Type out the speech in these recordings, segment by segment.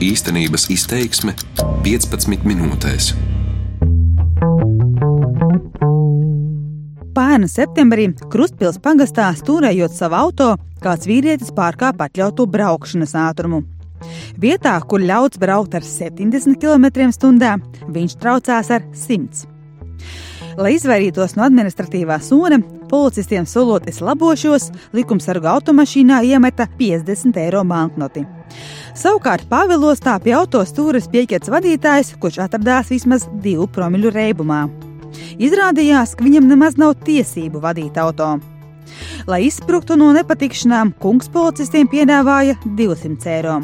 Īstenības izteiksme 15 minūtēs. Pērn septembrī Krustpils pagastā stūrējot savu auto, kāds vīrietis pārkāpa atļautu braukšanas ātrumu. Vietā, kur ļauts braukt ar 70 km/h, viņš traucās ar 100 km. Lai izvairītos no administratīvā soda, policistiem solot es labošos, likumsarga automašīnā iemeta 50 eiro banknoti. Savukārt Pāvilostā pie autostūres pieķerts vadītājs, kurš atradās vismaz divu promiļu reibumā. Izrādījās, ka viņam nemaz nav tiesību vadīt auto. Lai izsprūgtu no nepatikšanām, kungs policistiem piedāvāja 200 eiro.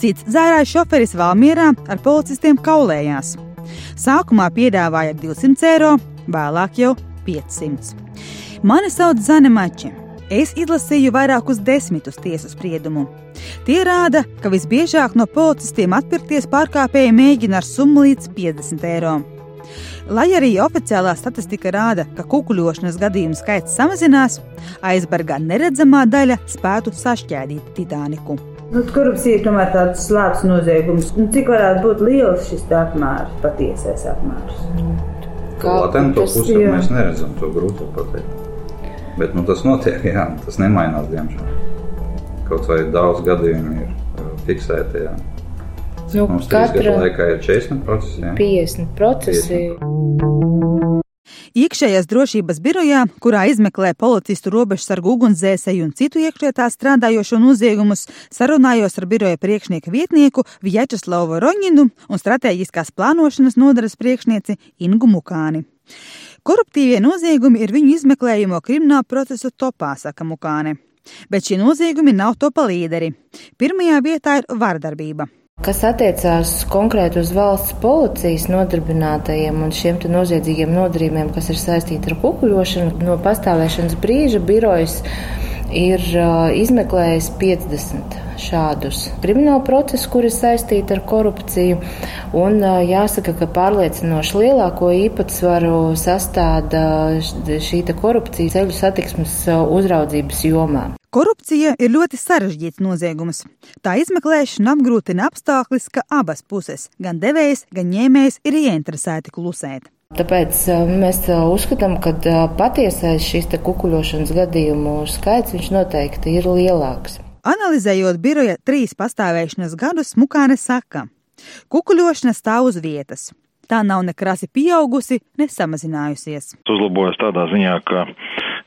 Cits dzērājs šoferis Valmierā ar policistiem kaulējās. Sākumā piedāvāja 200 eiro, vēlāk jau 500. Mani sauc Zane Mači. Es izlasīju vairākus desmitus tiesu spriedumu. Tie rāda, ka visbiežāk no policistiem atpirkties pārkāpēji mēģina ar summu līdz 50 eiro. Lai arī oficiālā statistika rāda, ka kukuļošanas gadījumu skaits samazinās, aizbargā neredzamā daļa spētu sašķēdīt Titaniku. Nu, korupcija ir tomēr tāds slēpts noziegums. Nu, cik varētu būt liels šis apmērs, patiesais apmērs? Kā latento pusi jā. mēs neredzam, to grūti pateikt. Bet nu, tas notiek, jā, tas nemainās, diemžēl. Kaut vai daudz gadījumu ir uh, fiksēti. Jā. Nu, Mums katra laikā ir 40 procesi. Jā. 50 procesi. 50. Iekšējās drošības birojā, kurā izmeklē policistu robežsargu ugunsdzēsēju un citu iekšlietā strādājošo noziegumus, sarunājos ar biroja priekšnieka vietnieku Vjačeslavu Roņinu un strateģiskās plānošanas nodaras priekšnieci Ingu Mukāni. Koruptīvie noziegumi ir viņu izmeklējumu kriminālu procesu topā, saka Mukāne. Bet šie noziegumi nav topa līderi. Pirmajā vietā ir vardarbība. Kas attiecās konkrēti uz valsts policijas nodarbinātajiem un šiem noziedzīgiem nodarījumiem, kas ir saistīti ar kukuļošanu, no pastāvēšanas brīža birojas ir izmeklējis 50 šādus kriminālu procesus, kuri saistīti ar korupciju. Un jāsaka, ka pārliecinoši lielāko īpatsvaru sastāda šī korupcija ceļu satiksmes uzraudzības jomā. Korupcija ir ļoti sarežģīts noziegums. Tā izmeklēšana apgrūtina apstākļus, ka abas puses, gan devējs, gan ņēmējs, ir ieinteresēti klusēt. Tāpēc mēs uzskatām, ka patiesais šīs kukuļošanas gadījumu skaits noteikti ir lielāks. Analizējot biroja trīs pastāvēšanas gadus, Mukāne saka, kukuļošana stāv uz vietas. Tā nav nekrasi pieaugusi, ne samazinājusies. Uzlabojas tādā ziņā, ka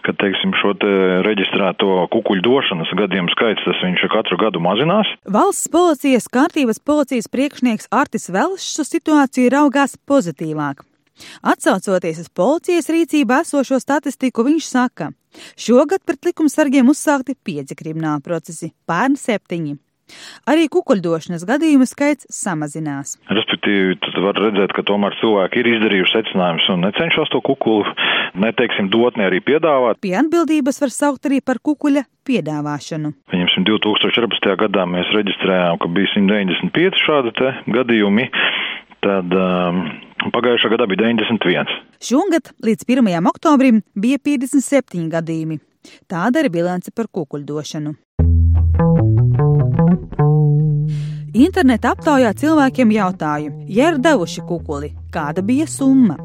ka, teiksim, šo te reģistrēto kukuļu došanas gadījumu skaits, tas viņš katru gadu mazinās. Valsts policijas kārtības policijas priekšnieks Artis Velšs uz situāciju raugās pozitīvāk. Atsaucoties uz policijas rīcībā esošo statistiku, viņš saka, šogad pret likumsargiem uzsākti pieci krimināli procesi, pērn septiņi. Arī kukuļdošanas gadījumu skaits samazinās. Respektīvi, tad var redzēt, ka tomēr cilvēki ir izdarījuši secinājumus un necenšas to kukuli, neteiksim, dot, ne arī piedāvāt. Pie atbildības var saukt arī par kukuļa piedāvāšanu. Pieņemsim, 2014. gadā mēs reģistrējām, ka bija 195 šādi te gadījumi, tad um, pagājušā gadā bija 91. Šogad līdz 1. oktobrim bija 57 gadījumi. Tāda ir bilance par kukuļdošanu. Interneta aptaujā cilvēkiem jautāju, ja ir devuši kukuli, kāda bija summa.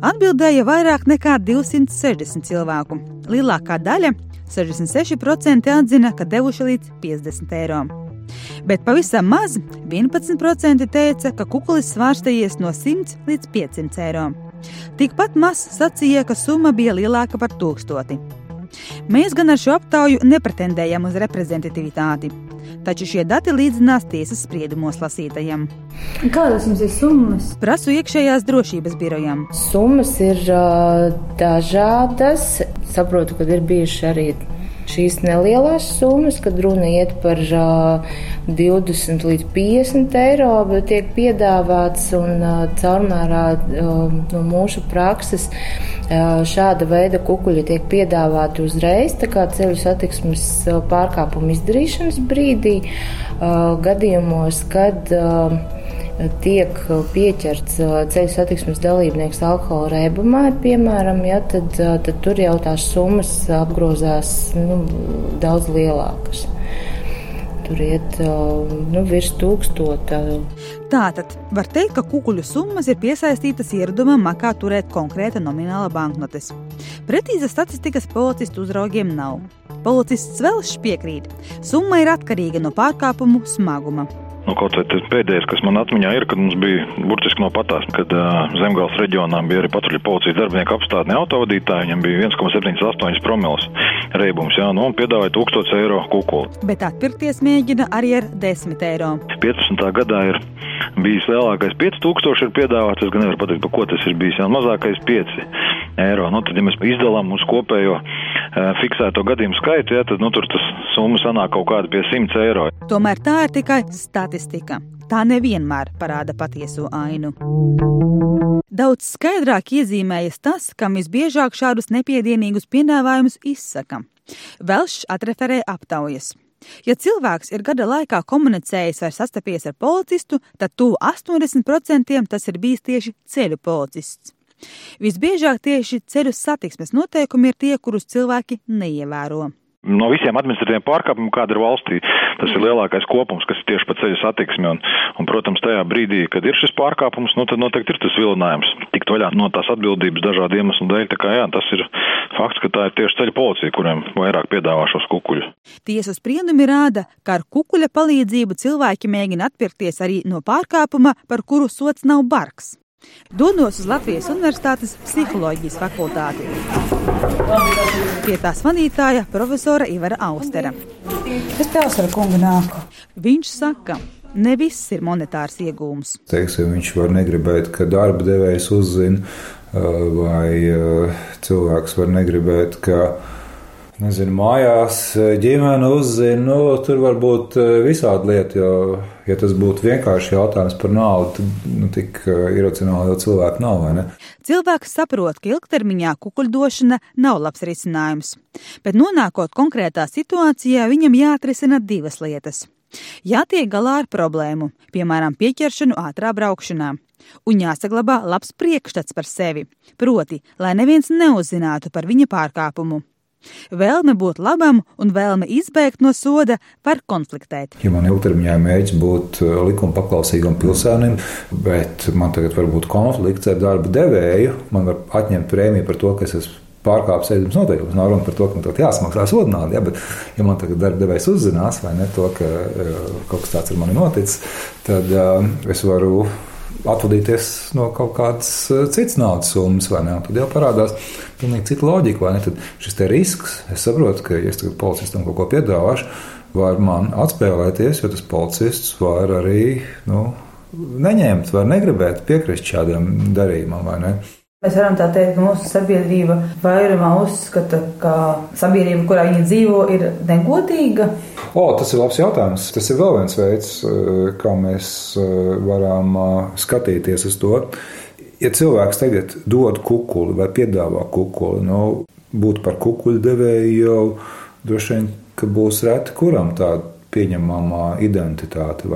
Atbildēja vairāk nekā 260 cilvēku. Lielākā daļa, 66%, atzina, ka devuši līdz 50 eiro. Bet pavisam maz 11% teica, ka kukulis svārstējies no 100 līdz 500 eiro. Tikpat maz sacīja, ka summa bija lielāka par tūkstoti. Mēs gan ar šo aptauju nepretendējam uz reprezentativitāti, taču šie dati līdzinās tiesas spriedumos lasītajam. Kādas jums ir summas? Prasu iekšējās drošības birojam. Summas ir uh, dažādas. Saprotu, ka ir bijuši arī šīs nelielās summas, kad runa iet par uh, 20 līdz 50 eiro, bet tiek piedāvāts un caurmērā no mūsu prakses šāda veida kukuļi tiek piedāvāti uzreiz, tā kā ceļu satiksmes pārkāpuma izdarīšanas brīdī, gadījumos, kad tiek pieķerts ceļu satiksmes dalībnieks alkohola reibumā, piemēram, ja, tad, tad tur jau tās summas apgrozās nu, daudz lielākas. tur iet nu, virs tūkstota. Tātad var teikt, ka kukuļu summas ir piesaistītas ieradumam makā turēt konkrēta nomināla banknotes. Precīzas statistikas policistu uzraugiem nav. Policists Velšs piekrīt, summa ir atkarīga no pārkāpumu smaguma. Nu, kaut vai tas pēdējais, kas man atmiņā ir, kad mums bija burtiski no patās, kad uh, Zemgāles reģionā bija arī patruļu policijas darbinieku apstādne autovadītāji, viņam bija 1,78 promils reibums, jā, nu, un piedāvāja 1000 eiro kukuli. Bet atpirkties mēģina arī ar 10 eiro. 15. gadā ir bijis lielākais 5000 ir piedāvāts, es gan nevaru pateikt, par ko tas ir bijis, jā, mazākais 5 eiro. Nu, tad, ja mēs izdalām uz kopējo fiksēto gadījumu skaitu, jā, tad, nu, tur tas summa sanāk kaut kāda pie 100 eiro. Tomēr tā ir tikai statistika. Tā nevienmēr parāda patieso ainu. Daudz skaidrāk iezīmējas tas, kam visbiežāk šādus nepiedienīgus piedāvājumus izsaka. Velšs atreferē aptaujas. Ja cilvēks ir gada laikā komunicējis vai sastapies ar policistu, tad tuvu 80% tas ir bijis tieši ceļu policists. Visbiežāk tieši ceļu satiksmes noteikumi ir tie, kurus cilvēki neievēro. No visiem administratīviem pārkāpumiem, kāda ir valstī, tas ir lielākais kopums, kas ir tieši pa ceļu satiksmi. Un, un, protams, tajā brīdī, kad ir šis pārkāpums, nu, tad noteikti ir tas vilinājums tikt vaļā no tās atbildības dažādu iemeslu dēļ. Tā kā jā, tas ir fakts, ka tā ir tieši ceļu policija, kuriem vairāk piedāvā šos kukuļus. Tiesas spriedumi rāda, ka ar kukuļa palīdzību cilvēki mēģina atpirkties arī no pārkāpuma, par kuru sots nav bargs. Dodos uz Latvijas Universitātes psiholoģijas fakultāti. Pie tās vadītāja profesora Ivara Austera. Es tev ar kungu nāku. Viņš saka, ne viss ir monetārs iegūms. Teiksim, viņš var negribēt, ka darba devējs uzzina, vai cilvēks var negribēt, ka nezinu, mājās ģimene uzzina, nu, tur var būt visādi lieti, jo, ja tas būtu vienkārši jautājums par naudu, tad nu, tik iracionāli jau cilvēku nav? Cilvēks saprot, ka ilgtermiņā kukuļdošana nav labs risinājums, bet nonākot konkrētā situācijā, viņam jāatrisina divas lietas. Jātiek galā ar problēmu, piemēram, pieķeršanu ātrā braukšanā, un jāsaglabā labs priekšstats par sevi, proti, lai neviens neuzzinātu par viņa pārkāpumu. Vēlme būt labam un vēlme izbēgt no soda var konfliktēt. Ja man ilgtermiņā mēģinājums būt likuma paklausīgam pilsēnim, bet man tagad var būt konflikts ar darba devēju, man var atņemt prēmiju par to, ka es esmu pārkāpis ēdams noteikumus. Nav runa par to, ka man tagad jāsmaksā soda nauda, ja, bet, ja man tagad darba devējs uzzinās, vai ne to, ka kaut kas tāds ar mani noticis, tad uh, es varu atvadīties no kaut kādas citas naudas summas, vai ne? Un tad jau parādās pilnīgi cita loģika, vai ne? Tad šis te risks, es saprotu, ka, ja es tagad policistam kaut ko piedāvāšu, var man atspēlēties, jo tas policists var arī, nu, neņemt, var negribēt piekrist šādam darījumam, vai ne? Mēs varam tā teikt, ka mūsu sabiedrība vairumā uzskata, ka sabiedrība, kurā viņi dzīvo, ir negodīga. O, tas ir labs jautājums. Tas ir vēl viens veids, kā mēs varam skatīties uz to. Ja cilvēks tagad dod kukuli vai piedāvā kukuli, nu, būt par kukuļu devēju jau droši vien, ka būs reti kuram tāda pieņemamā identitāte?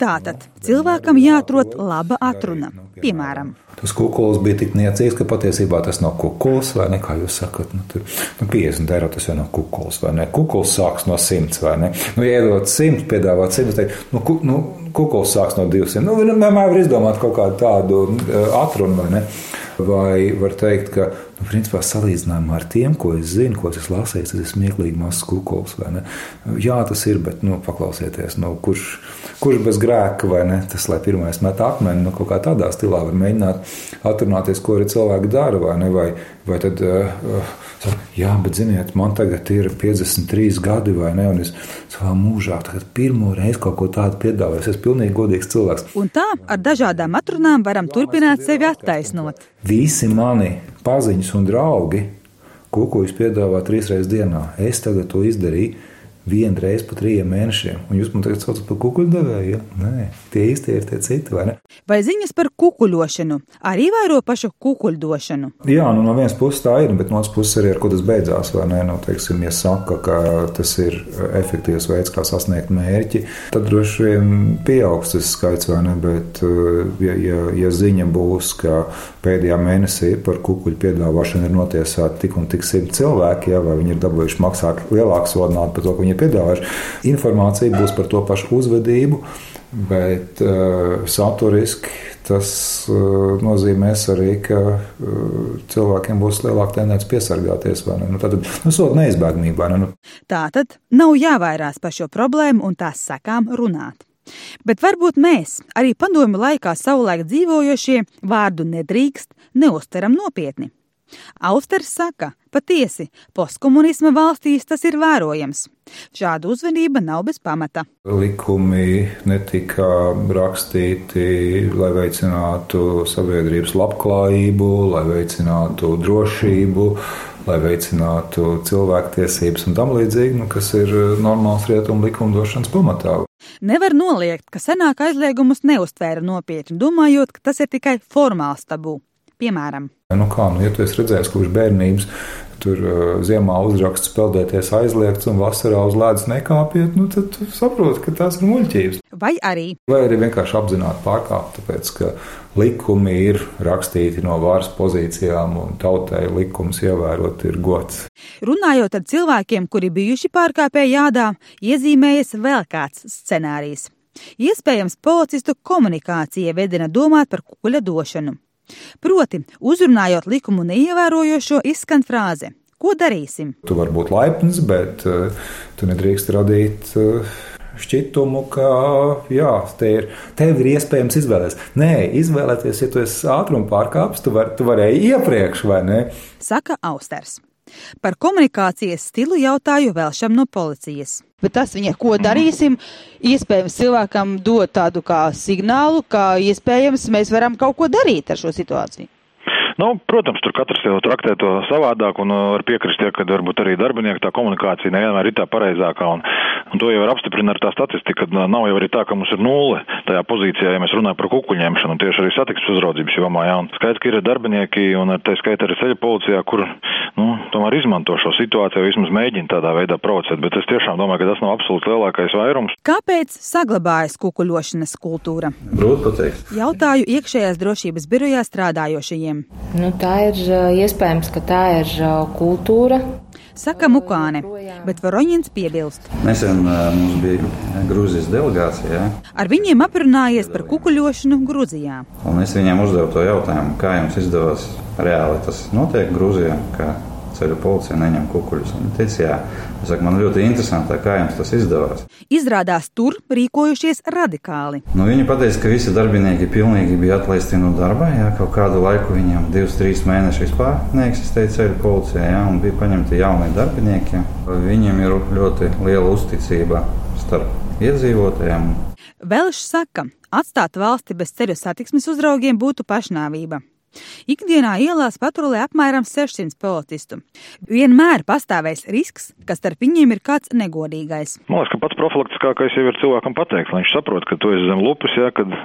Tātad cilvēkam jāatrod laba atruna, piemēram. Tas kukulis bija tik niecīgs, ka patiesībā tas nav kukulis, vai ne? Kā jūs sakat, nu, tur, nu 50 eiro tas jau nav kukulis, vai ne? Kukulis sāks no 100, vai ne? Nu, iedot 100, piedāvāt 100, teikt, nu, ku, nu kukulis sāks no 200. Nu, vienmēr var izdomāt kaut kādu tādu atrunu, vai ne? Vai var teikt, ka, nu, principā, salīdzinājumā ar tiem, ko es zinu, ko es lasīju, tas ir smieklīgi mazs kukulis. Jā, tas ir, bet nu, paklausieties, nu, kurš, kurš bez grēka vai ne? Tas, lai pirmais met akmeni, nu, kaut kā tādā stilā var mēģināt atrunāties, ko arī cilvēki dara, vai ne? Vai, vai tad, uh, jā, bet ziniet, man tagad ir 53 gadi, vai ne? Un es savā mūžā pirmo reizi kaut ko tādu piedāvāju. Es esmu pilnīgi godīgs cilvēks. Un tā ar dažādām atrunām varam turpināt sevi attaisnot. Visi mani paziņas un draugi kukuļus piedāvā trīs reizes dienā. Es tagad to izdarīju vienu reizi pa trījiem mēnešiem. Un jūs man tagad saucat par kukuļdevēju? Ja? Nē, tie īsti ir tie citi, vai ne? Vai ziņas par kukuļošanu arī vairo pašu kukuļdošanu? Jā, nu no vienas puses tā ir, bet no otras puses arī ar ko tas beidzās, vai ne? Nu, teiksim, ja saka, ka tas ir efektīvs veids, kā sasniegt mērķi, tad droši vien pieaugs tas skaits, vai ne? Bet, ja, ja, ja ziņa būs, ka pēdējā mēnesī par kukuļu piedāvāšanu ir notiesāti tik un tik simt cilvēki, ja, vai viņi ir dabūjuši maksāt lielāku sodu par to, ka viņi viņi piedāvājuši. Informācija būs par to pašu uzvedību, bet uh, saturiski tas uh, nozīmēs arī, ka uh, cilvēkiem būs lielāka tendence piesargāties. Nu, tad nu, soda neizbēgamībā. Nu. Tā tad nav jāvairās par šo problēmu un tās sekām runāt. Bet varbūt mēs, arī padomju laikā savulaik dzīvojošie, vārdu nedrīkst, neuztveram nopietni. Austers saka, patiesi, postkomunisma valstīs tas ir vērojams. Šāda uzvedība nav bez pamata. Likumi netika rakstīti, lai veicinātu sabiedrības labklājību, lai veicinātu drošību, lai veicinātu cilvēktiesības un tam līdzīgi, nu, kas ir normāls rietumu likumdošanas pamatā. Nevar noliegt, ka senāk aizliegumus neuztvēra nopietni, domājot, ka tas ir tikai formāls tabū. Piemēram, nu kā, nu, ja tu esi redzējis, kurš bērnības tur uh, ziemā uzraksts peldēties aizliegts un vasarā uz ledus nekāpiet, nu, tad tu saproti, ka tās ir muļķības. Vai arī? Vai arī vienkārši apzināti pārkāpt, tāpēc ka likumi ir rakstīti no varas pozīcijām un tautai likums ievērot ir gods. Runājot ar cilvēkiem, kuri bijuši pārkāpēji jādā, iezīmējas vēl kāds scenārijs. Iespējams, policistu komunikācija vedina domāt par kuģa došanu. Proti, uzrunājot likumu neievērojošo, izskan frāze: Ko darīsim? Tu vari būt laipns, bet uh, tu nedrīkst radīt. Uh, šķitumu, ka jā, te ir, tev ir iespējams izvēlēties. Nē, izvēlēties, ja tu esi ātruma pārkāpis, tu, var, tu varēji iepriekš, vai ne? Saka Austers. Par komunikācijas stilu jautāju vēlšam no policijas. Bet tas viņa, ko darīsim, iespējams cilvēkam dod tādu kā signālu, ka iespējams mēs varam kaut ko darīt ar šo situāciju. Nu, protams, tur katrs jau traktē to savādāk un uh, var piekrist, ja, ka varbūt arī darbinieku tā komunikācija nevienmēr ir tā pareizākā. Un, un to jau var apstiprināt ar tā statistika, ka uh, nav jau arī tā, ka mums ir nulle tajā pozīcijā, ja mēs runājam par kukuļņemšanu, tieši arī satiksmes uzraudzības jomā. Un skaidrs, ka ir darbinieki un ar tā skaita arī ceļa policijā, kur, nu, tomēr izmanto šo situāciju, vismaz mēģina tādā veidā provocēt, bet es tiešām domāju, ka tas nav absolūti lielākais vairums. Kāpēc saglabājas kukuļošanas kultūra? Grūti pateikt. Jautāju iekšējās drošības birojā strādājošajiem. Nu, tā ir iespējams, ka tā ir kultūra. Saka Mukāne, bet Varoņins piebilst. Nesen mums bija Grūzijas delegācija. Ja? Ar viņiem aprunājies par kukuļošanu Grūzijā. Un es viņiem uzdevu to jautājumu, kā jums izdevās reāli tas notiek Grūzijā, kā ceļu policija neņem kukuļus. Viņi teica, jā, es saku, man ļoti interesanti, kā jums tas izdevās. Izrādās tur rīkojušies radikāli. Nu, viņi pateica, ka visi darbinieki pilnīgi bija atlaisti no darba, jā, kaut kādu laiku viņiem divus, trīs mēnešus vispār neeksistēja ceļu policija, jā, un bija paņemti jaunie darbinieki. Viņiem ir ļoti liela uzticība starp iedzīvotājiem. Velš saka, atstāt valsti bez ceļu satiksmes uzraugiem būtu pašnāvība. Ikdienā ielās patrulē apmēram 600 policistu. Vienmēr pastāvēs risks, ka starp viņiem ir kāds negodīgais. Man liekas, ka pats profilaktiskākais jau ir cilvēkam pateikt, lai viņš saprot, ka tu esi zem lupas, ja, kad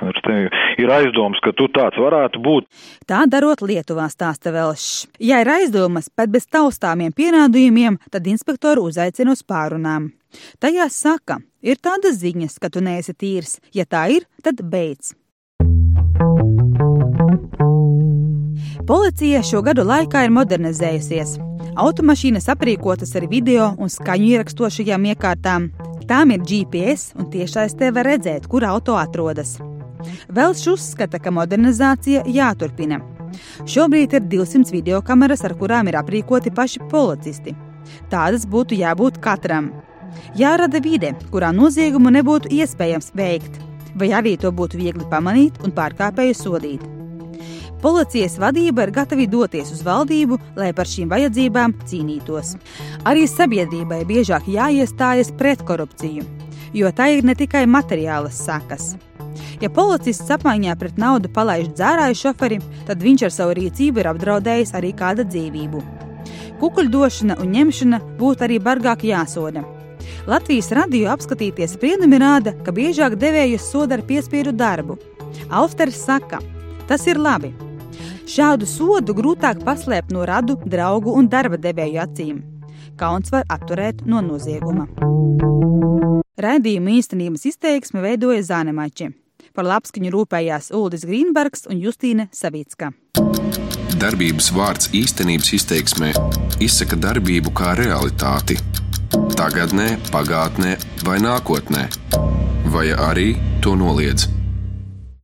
ir aizdoms, ka tu tāds varētu būt. Tā darot Lietuvā stāsta Velšs. Ja ir aizdomas pat bez taustāmiem pierādījumiem, tad inspektoru uzaicina uz pārunām. Tajās saka, ir tādas ziņas, ka tu neesi tīrs. Ja tā ir, tad beidz. Policija šo gadu laikā ir modernizējusies. Automašīnas aprīkotas ar video un skaņu ierakstošajām iekārtām. Tām ir GPS un tiešais te var redzēt, kur auto atrodas. Velš uzskata, ka modernizācija jāturpina. Šobrīd ir 200 video kameras, ar kurām ir aprīkoti paši policisti. Tādas būtu jābūt katram. Jārada vide, kurā noziegumu nebūtu iespējams veikt, vai arī to būtu viegli pamanīt un pārkāpēju sodīt. Policijas vadība ir gatava doties uz valdību, lai par šīm vajadzībām cīnītos. Arī sabiedrībai biežāk jāiestājas pret korupciju, jo tā ir ne tikai materiālas sakas. Ja policists apmaiņā pret naudu palaiž dzērāju šoferi, tad viņš ar savu rīcību ir apdraudējis arī kāda dzīvību. Kukuļdošana un ņemšana būtu arī bargāk jāsoda. Latvijas radio apskatīties spriedumi rāda, ka biežāk devējus soda ar piespiedu darbu. Austers saka, tas ir labi, Šādu sodu grūtāk paslēpt no radu, draugu un darba devēju acīm. Kauns var atturēt no nozieguma. Raidījuma īstenības izteiksme veidoja Zānemači. Par labskaņu rūpējās Uldis Grīnbergs un Justīne Savicka. Darbības vārds īstenības izteiksmē izsaka darbību kā realitāti tagadnē, pagātnē vai nākotnē, vai arī to noliedz.